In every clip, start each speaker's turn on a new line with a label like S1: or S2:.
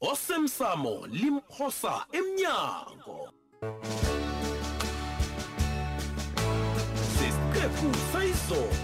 S1: osemsamo limphosa emnyango sesiqephu sayizolo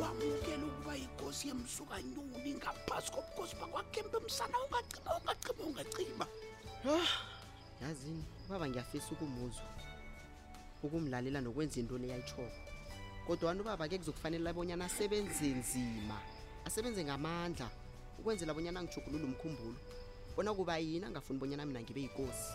S2: wamukela ukuba yinkosi yemsukanyoni ngaphasi kobukhosi bakwakhempe msana ungacima ungacima ungacima
S3: yazini baba ngiyafisa ukumuzwa ukumlalela nokwenza into leyayitshoko kodwana ubaba ke kuzokufanele bonyana asebenze nzima asebenze ngamandla ukwenzela bonyana angijugulula umkhumbulo bona kuba yini angafuni bonyana mina ngibe yikosi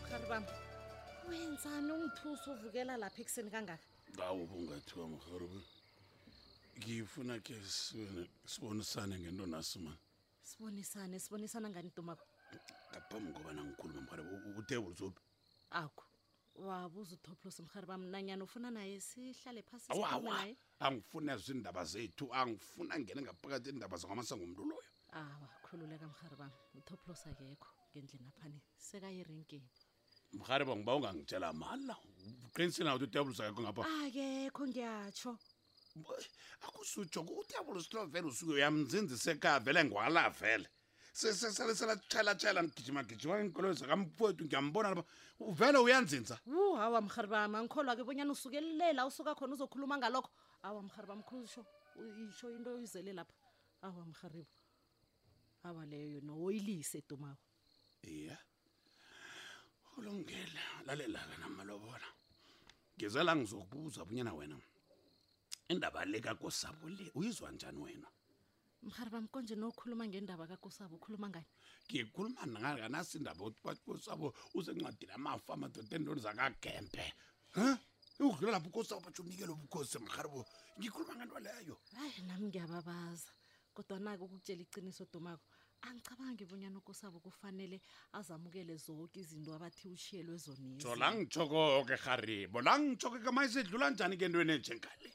S4: mhari bam wenzani ungithusa uvukela lapha ekuseni kangaka
S2: ngawo bungathiwa mharibe ngifuna ke sibonisane ngento naso mani
S4: sibonisane sibonisana ngani dumako
S2: ngaphambi kobana ngikhuluma mhare uthe uzophi
S4: akho wabuza uthoplos mhari bam nanyana ufuna naye sihlale phasi sikhulume
S2: awawa
S4: naye
S2: angifuni azi iindaba zethu angifuna ngene ngaphakathi iindaba zakwamasango umntu loyo
S4: awa khululeka mhari bam uthoplos akekho ngendlini aphani sekayirenkini
S2: mrhareba ngiba ungangitshela mala uqinisile nakuthi utebulusi akekho ngapha
S4: akekho ngiyatsho
S2: akusutsho utebulusi lo vele usuke uyamnzinzisa ekhaya vele ngwala vele selatshelatshela ngigijimagijima iinkoloyo zakamfowethu ngiyambona lapha uvele uyanzinza
S4: wu hawa mrharibami angikholwa ke bonyana usukelela usuka khona uzokhuluma ngalokho awa mrhariba mkhusho isho into oyizele lapha awa mrhariba awa leyo yona woyilise dumako
S2: iye ulungile lalela-ke namalobola ngizela ngizokubuza bunyana wena indaba le kakosabo le uyizwa njani wena
S4: mhari bam konje nokhuluma ngendaba kakosabo ukhuluma ngani
S2: ngikhuluma nanganasi indaba ukuthi kakosabo usencwadini amafa amadoda endoni zakagembe um udlula lapho ukosi abatsho unikele ubukhosi mharibo ngikhuluma ngento leyo
S4: hayi nami ngiyababaza kodwa-nake ukukutshela iqiniso domako angicabangi bonyana ukosabo kufanele azamukele zonke izinto abathi ushiyelwe zonezi
S2: jo la ngitshokoke rharibo la ngitshoke kamaye sedlula njani ke ntweni enjengale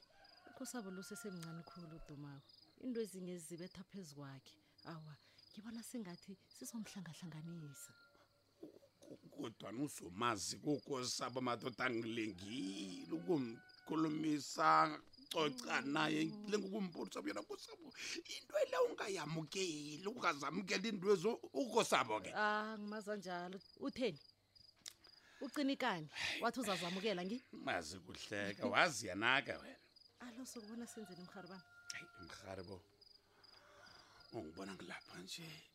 S4: ukosabo lusesemncane khulu udomako into ezinye zibetha phezu kwakhe awa ngibona sengathi sizomhlangahlanganisa
S2: kodwana uzomazi kukosabo madoda angilengile ukumkhulumisa coca naye ngile ngokumbonisa buyena kosabo into ele ungayamukeli ungazamukela into ezo ukosabo ke
S4: ah ngimaza njalo utheni ucinikani wathi uzazamukela ngi
S2: mazi kuhleka wazi yanaka wena
S4: alo sokubona senzeni mharibana
S2: hayi mharibo ungibona ngilapha nje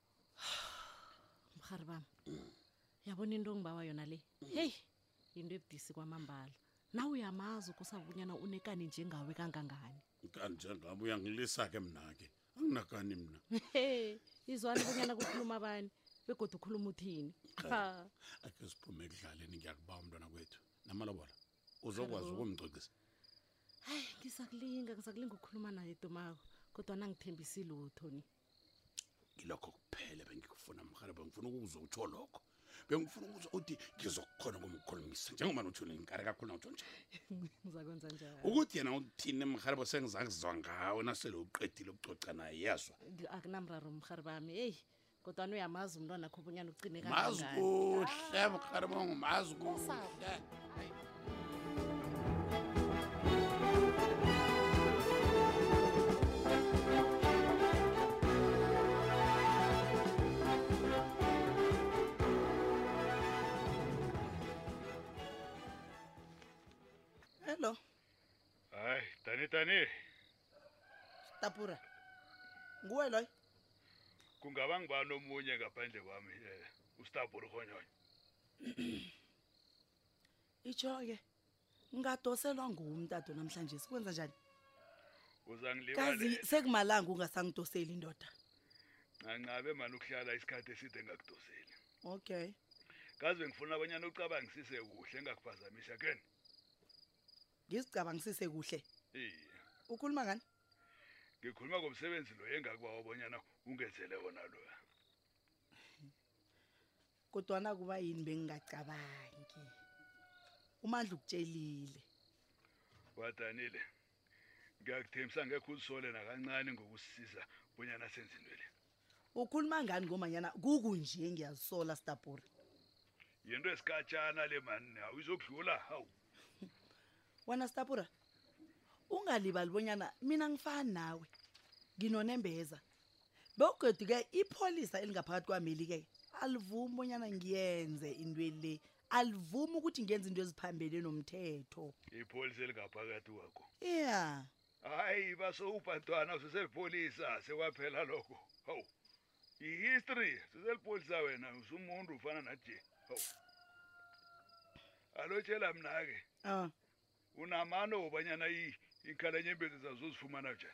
S4: mhari bam yabona into ongibawa yona le heyi yinto ebudisi kwamambala na uyamazi ukusabunyana unekani njengawe kangangani
S2: kani njengami uyangilisa ke mna ke anginakani mna
S4: he izwani bunyana kukhuluma abani begodwa ukhuluma uthini
S2: akhe siphume ekudlaleni ngiyakuba umntwana kwethu namalobola uzokwazi ukumcocisa
S4: hayi ngisakulinga ngisakulinga ukukhuluma naye tomako kodwa nangithembisile utho ni
S2: ngilokho kuphela bengikufuna mhara bengifuna ukuzwa utsho lokho bengifuna ukuzwa uthi ngizokukhona kumkhulumisa njengoba utsho nenkari kakhulu nawutsho nje
S4: ngizakwenza njani
S2: ukuthi yena uthini mharebo sengizakuzwa ngawo nasele uqedile ukucoca naye yezwa
S4: akunamraro mhari bami eyi kodwana uyamazi umntwana kho bonyana ucine
S2: mazi kuhle mharebo ngumazi kuhle
S5: Danny.
S3: Tapura. Nguwe loy.
S5: Kungaba ngibani omunye ngaphandle kwami eh uStabura khonyonya.
S6: itsho-ke ngingadoselwa nguwe umtado namhlanje sikwenza njani kazi sekumalanga ungasangidoseli indoda
S5: ncancabe mani ukuhlala isikhathi eside engakudoseli
S6: okay
S5: kazi bengifuna abanyana ucabangisise kuhle engakuphazamisa keni
S6: ngizicabangisise kuhle
S5: iye
S6: ukhuluma ngani
S5: ngikhuluma ngomsebenzi lo engakubawa obonyana ungenzele wona loya
S6: kodwana kuba yini bengingacabangi umandla ukutshelile
S5: wadanile ngiyakuthembisa ngekho uzisole nakancane ngokusiza bonyana senze into le
S6: ukhuluma ngani ngomanyana kukunje ngiyazisola stabori
S5: yinto esikatshana le mani awuyizokudlula hawu
S6: wena stabura ungalibali bonyana mina ngifani nawe nginonembeza bewugodu-ke ipholisa elingaphakathi kwameli-ke alivumi bonyana ngiyenze into le alivumi ukuthi ngenza into eziphambele nomthetho
S5: ipholisa elingaphakathi wakho
S6: ya
S5: hayi basowubhantwana siselipholisa sekwaphela lokho hawu yihistory siselipholisa wena usumuntu ufana naje hawu alotshela mna-ke
S6: ah.
S5: unamano wobanyana inkhalanyembezi zazozifumana njani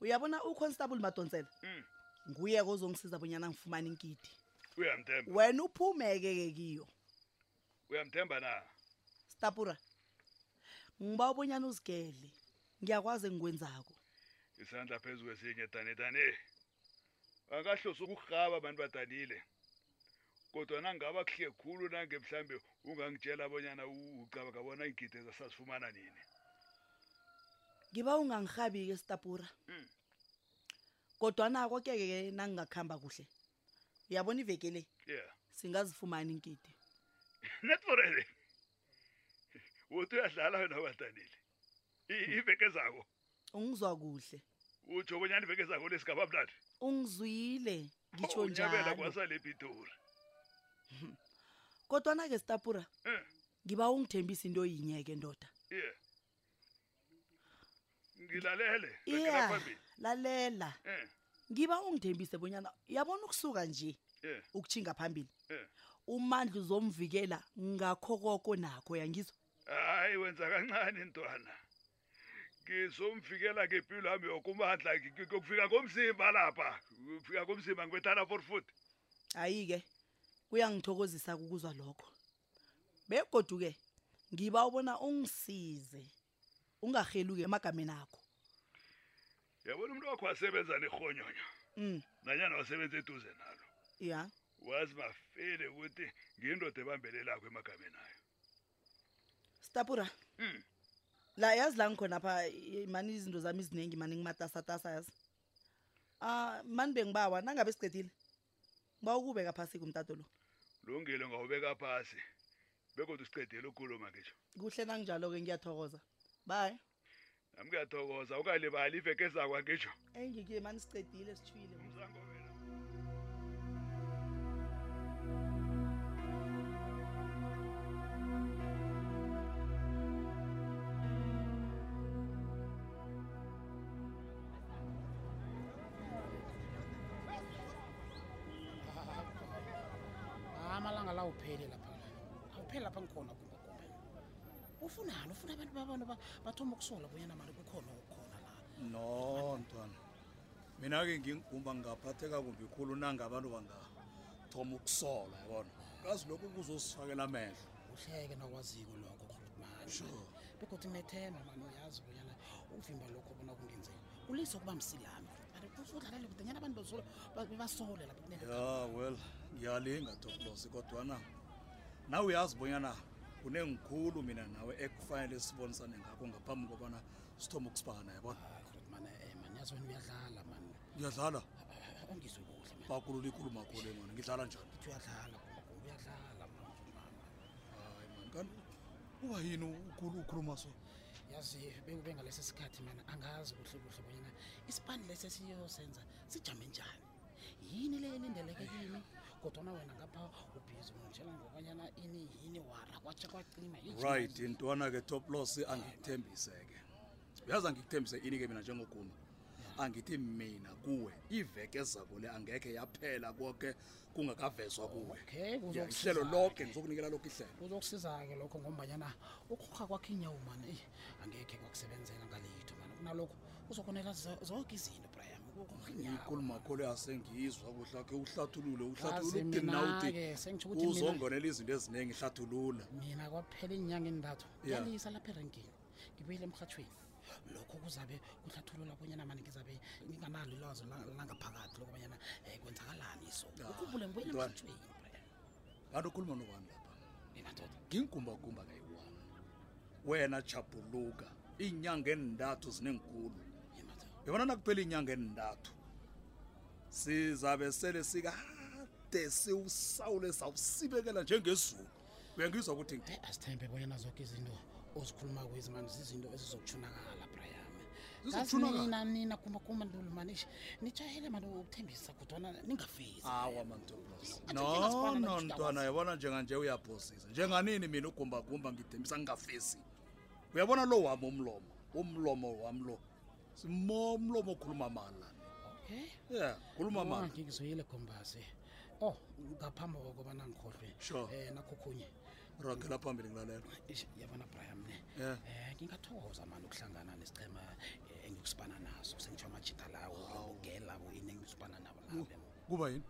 S6: uyabona uconstable madonsela
S5: Mm.
S6: nguye-ke ozongisiza bonyana ngifumane inkidi
S5: uyamthemba
S6: wena uphumeke-ke kiyo
S5: uyamthemba na
S6: stapura ngiba ubonyana uzigele ngiyakwazi engikwenzako
S5: isandla phezu kwesinye danedane angahlosi ukurhaba abantu badanile kodwa nangaba kuhle khulu nange mhlambe ungangitshela abonyana ucabanga bona iingidi ezasazifumana nini
S6: ngiba ungangirhabi-ke stapura
S5: hmm.
S6: kodwana koke-ke nangingakuhamba kuhle uyabona iveke le singazifumani
S5: iingidi netforele wothi uyadlala wena wadanile I- iveke zako
S6: ungizwa kuhle
S5: utsho bonyana iveke zako lesigaba mnandi
S6: ungizwile ngitsho
S5: unyabela
S6: njalo
S5: kwasale epitori
S6: kodwana-ke stapura
S5: Eh.
S6: ngiba ungithembisa into yinye-ke ndoda
S5: ye ngilalele
S6: iya
S5: rakela phambili
S6: lalela
S5: Eh,
S6: ngiba ungithembise bonyana yabona ukusuka nje
S5: eh,
S6: ukuthinga phambili
S5: eh.
S6: umandla uzomvikela ngakho koko nakho yangizwa
S5: hayi wenza kancane ntwana ngizomfikela ke impilo yami yoke umandla ngiyokufika ngomzimba lapha ngifika ngomzimba ngibethana for foot
S6: hayi-ke kuyangithokozisa kukuzwa lokho begodu-ke ngiba ubona ungisize ungaheluki emagameni akho
S5: yabona umuntu wakho wasebenza nehonyonyo
S6: mm.
S5: nanyana wasebenza eduze nalo
S6: ya
S5: wazi mafele ukuthi ngindoda ebambelelakho emagameni ayo
S6: stapura
S5: Mm.
S6: la yazi la ngikhona pha eh, mani izinto zami iziningi mani ngimatasatasa yazi ah mani bengibawa nangabe siqedile ngiba ukubeka phasi kumtato lo
S5: lungile ngawubeka phasi bekodwa usiqedele ukukhuluma ngitsho
S6: kuhle nanginjalo-ke ngiyathokoza bye
S5: nami kuyathokoza ukalibali iveke ezakwa ngisho
S6: engike mani siqedile sithwile
S5: umzango wena
S7: amalanga la uphele lapha awuphele lapha ngikhona kumbe ufunani ufuna abantu babona ba- bathoma ukusola bonyana mali kukhona okukhona la
S8: no mntwana mina-ke ngingigumba ngingaphatheka kumbi khulu nanga abantu bangathoma ukusola yabona kazi lokhu kuzosifakela amehlo
S7: uhleke nakwaziko lokho mani
S8: Sure.
S7: begodwa unethemba mani uyazi bonyana ukuvimba lokho bona kungenzeki kulise ukuba msilami udlalele kudanyana abantu basola- ba- basole lapho kunene
S8: ya well ngiyalinga toplosi kodwana nawe uyazi bonyana kunengikhulu mina nawe ekufanele sibonisane ngakho ngaphambi kobana sithoma ukusibana yabona
S7: mane ah, eh, manyazweni uyadlala mani uyadlala angizwe
S8: ah,
S7: ah, kuhle
S8: bakulula ikhulu makhole mani ngidlala njani
S7: ithi uyadlala uyadlala
S8: hayi mani kanti uba yini ukhuluma so
S7: yazi bengalesi sikhathi mana angazi kuhle kuhle bonyana isipani lesi siyosenza sijame njani yini le elindeleke kimi kodwana wena ngapha ubhizi ungitshela ngokanyana ini yini wara kwatshe kwacima
S8: right intwana ke top loss angikuthembise ke uyazi angikuthembise ini ke mina njengoguni angithi mina kuwe iveke ezako le angekhe yaphela konke kungakavezwa kuwe ihlelo lonke ngizokunikela lokho ihlelo
S7: kuzokusiza-ke lokho ngombanyana ukhokha kwakhe inyawo mani eyi angekhe kwakusebenzela ngalitho mani kunalokho uzokonela zonke izinto
S8: ikhuluma kholo yasengiyizwa kuhle akhe uhlathulule uhlathulule uthi
S7: nawuthi
S8: uzongonela izinto eziningi hlathulula
S7: mina kwaphela iinyanga endathu yalisa lapha erenkini ngibuyile emhathweni lokho kuzabe kuhlathulula bonyana mani ngizabe nginganalo ilwazi langaphakathi lokubanyana um eh, kwenzakalani so ukhumbule ngibuyile emhathweni
S8: kanti ukhuluma nobani lapha
S7: mina
S8: ndoda nginkumbakumba kayi-one wena chapuluka iinyanga enintathu zinenkulu yabona nakuphela iinyanga enintathu sizabe sele sikade siwusawule sawusibekela njengezulu uyangizwa ukuthi
S7: ngithe asithembe bonyana zonke izinto ozikhuluma kwezi mani zizinto ezizokutshunakala brian
S8: zizokutshunakala
S7: nina kumbakumba ndulumanishi nijahele mani ukuthembisa kodwana ningafezi
S8: awa
S7: mantombi
S8: no no ntwana yabona njenganje uyaphosisa njenganini mina ugumbagumba ngidemisa ngingafesi uyabona lo wami umlomo umlomo wami lo simo umlomo okhuluma mala
S7: okay
S8: yeah khuluma oh, mala
S7: ngizoyile gombaze oh ngaphambi kokubana ngikhohlwe
S8: sure.
S7: eh nakho khunye
S8: ragela phambili ngilalela
S7: yabona brian ne um ngingathokoza mani ukuhlangana nesichema eh, engikusibana naso sengitsho amajita lawo abogela bo ini engikusibana nabo lapha
S8: kuba yini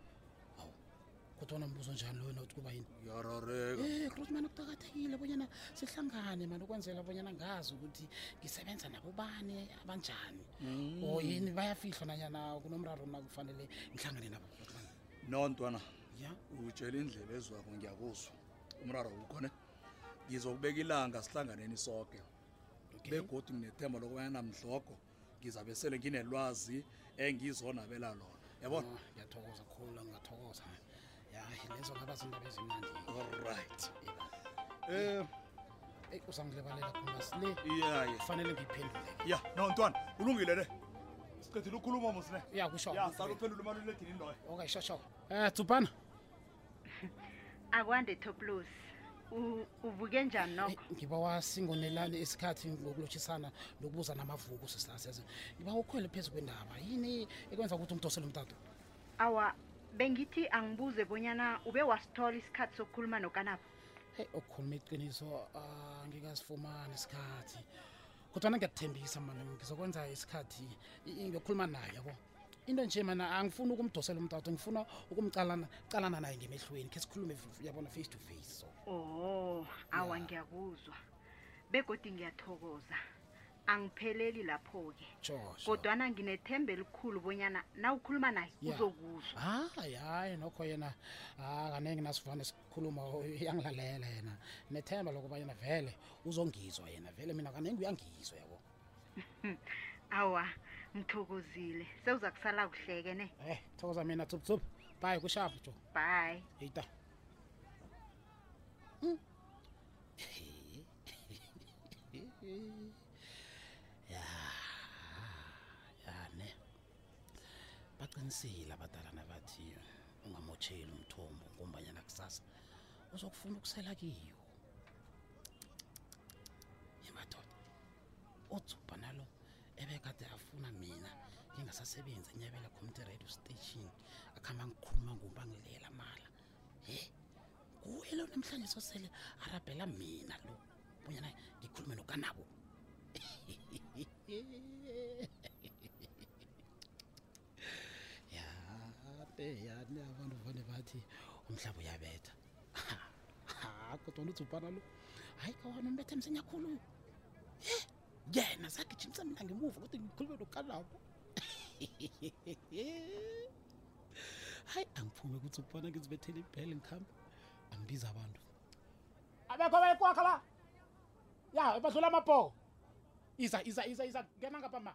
S7: kodwana mbuzo njani loyo nawuthi kuba yini
S8: yarareka
S7: um kulothi mani kuqakathekile bonyana sihlangane mani ukwenzela bonyana ngazi ukuthi ngisebenza nabobani abanjani mm. o yini bayafihlwa nanyana kunomraro mna kufanele ngihlangane nabo
S8: no ntwana
S7: ya
S8: utshela indlela ezwako ngiyakuzwa umraro ukhone ngizokubeka ilanga sihlanganeni soke begodi nginethemba lokubanyana mdlogo ngizabe sele nginelwazi engizonabela lona yabona
S7: Ah, ngiyathokoza khulu ngingathokoza ya lezo ngaba zindaba ezimnandi olright
S8: um
S7: eyi uzangilibalela khona sile
S8: iya iya
S7: kufanele ngiyiphendule
S8: ya no ntwana ulungile ne siqedile ukhuluma musine
S7: ya kusho
S8: ya salo uphendula umaliledinini loyo
S7: okay shosho um tsubhana
S9: akwande toplos uvuke njani nokho
S7: ngiba wasingonelani isikhathi ngokulotshisana nokubuza namavuko sisase ngiba ukhwele phezu kwendaba yini ekwenza ukuthi umdosele umtato
S9: awa bengithi angibuze bonyana ube wasithola isikhathi sokukhuluma nokanapho
S7: heyi okukhuluma iqiniso ah, ngikasifumani isikhathi kodwana ngiyathembisa mani ngizokwenza isikhathi ngiyokhuluma naye yabo into nje mana angifuni ukumdosela umtato ngifuna ukumcalana calana naye ngemehlweni khe sikhulume yabona face to face so
S9: oh awa yeah. ngiyakuzwa begodi ngiyathokoza angipheleli lapho-ke kodwana nginethemba elikhulu bonyana na ukhuluma naye uzokuzwa
S7: hayi hayi nokho yena ah, kaningi nasivane sikhuluma uyangilalela yena nethemba lokubanyana vele uzongizwa yena vele mina kaningi uyangizwa yabo
S9: awa ngithokozile sewuza kusala kuhleke ne
S7: eh thokoza mina tsuptsup bye kushapu jo
S9: bye
S7: yita hmm. ya ya ne baqinisile abadalana bathi ungamotsheli umthombo ngombanyana kusasa uzokufuna ukusela kiyo utsubha nalo ebekade afuna mina ngingasasebenzi enyabela community radio station akuhamba ngikhuluma ngumbangilela mala he nguye lo namhlanje sosele arabhela mina lo bonyana ngikhulume nokanabo ya beyani abantu vane bathi umhlaba uyabetha kodwa ndizubhana lo hayi kawana umbethe msinya khulu uyu yena sagijimisa mina ngemuva kodwa ngikhulume nokalabo hayi angiphume ukuthi ubhana ngizibethele ibhele ngikhambe angibiza abantu abekho abayikwakha la ya badlula amabhoko iza iza iza iza ngena ngapha ma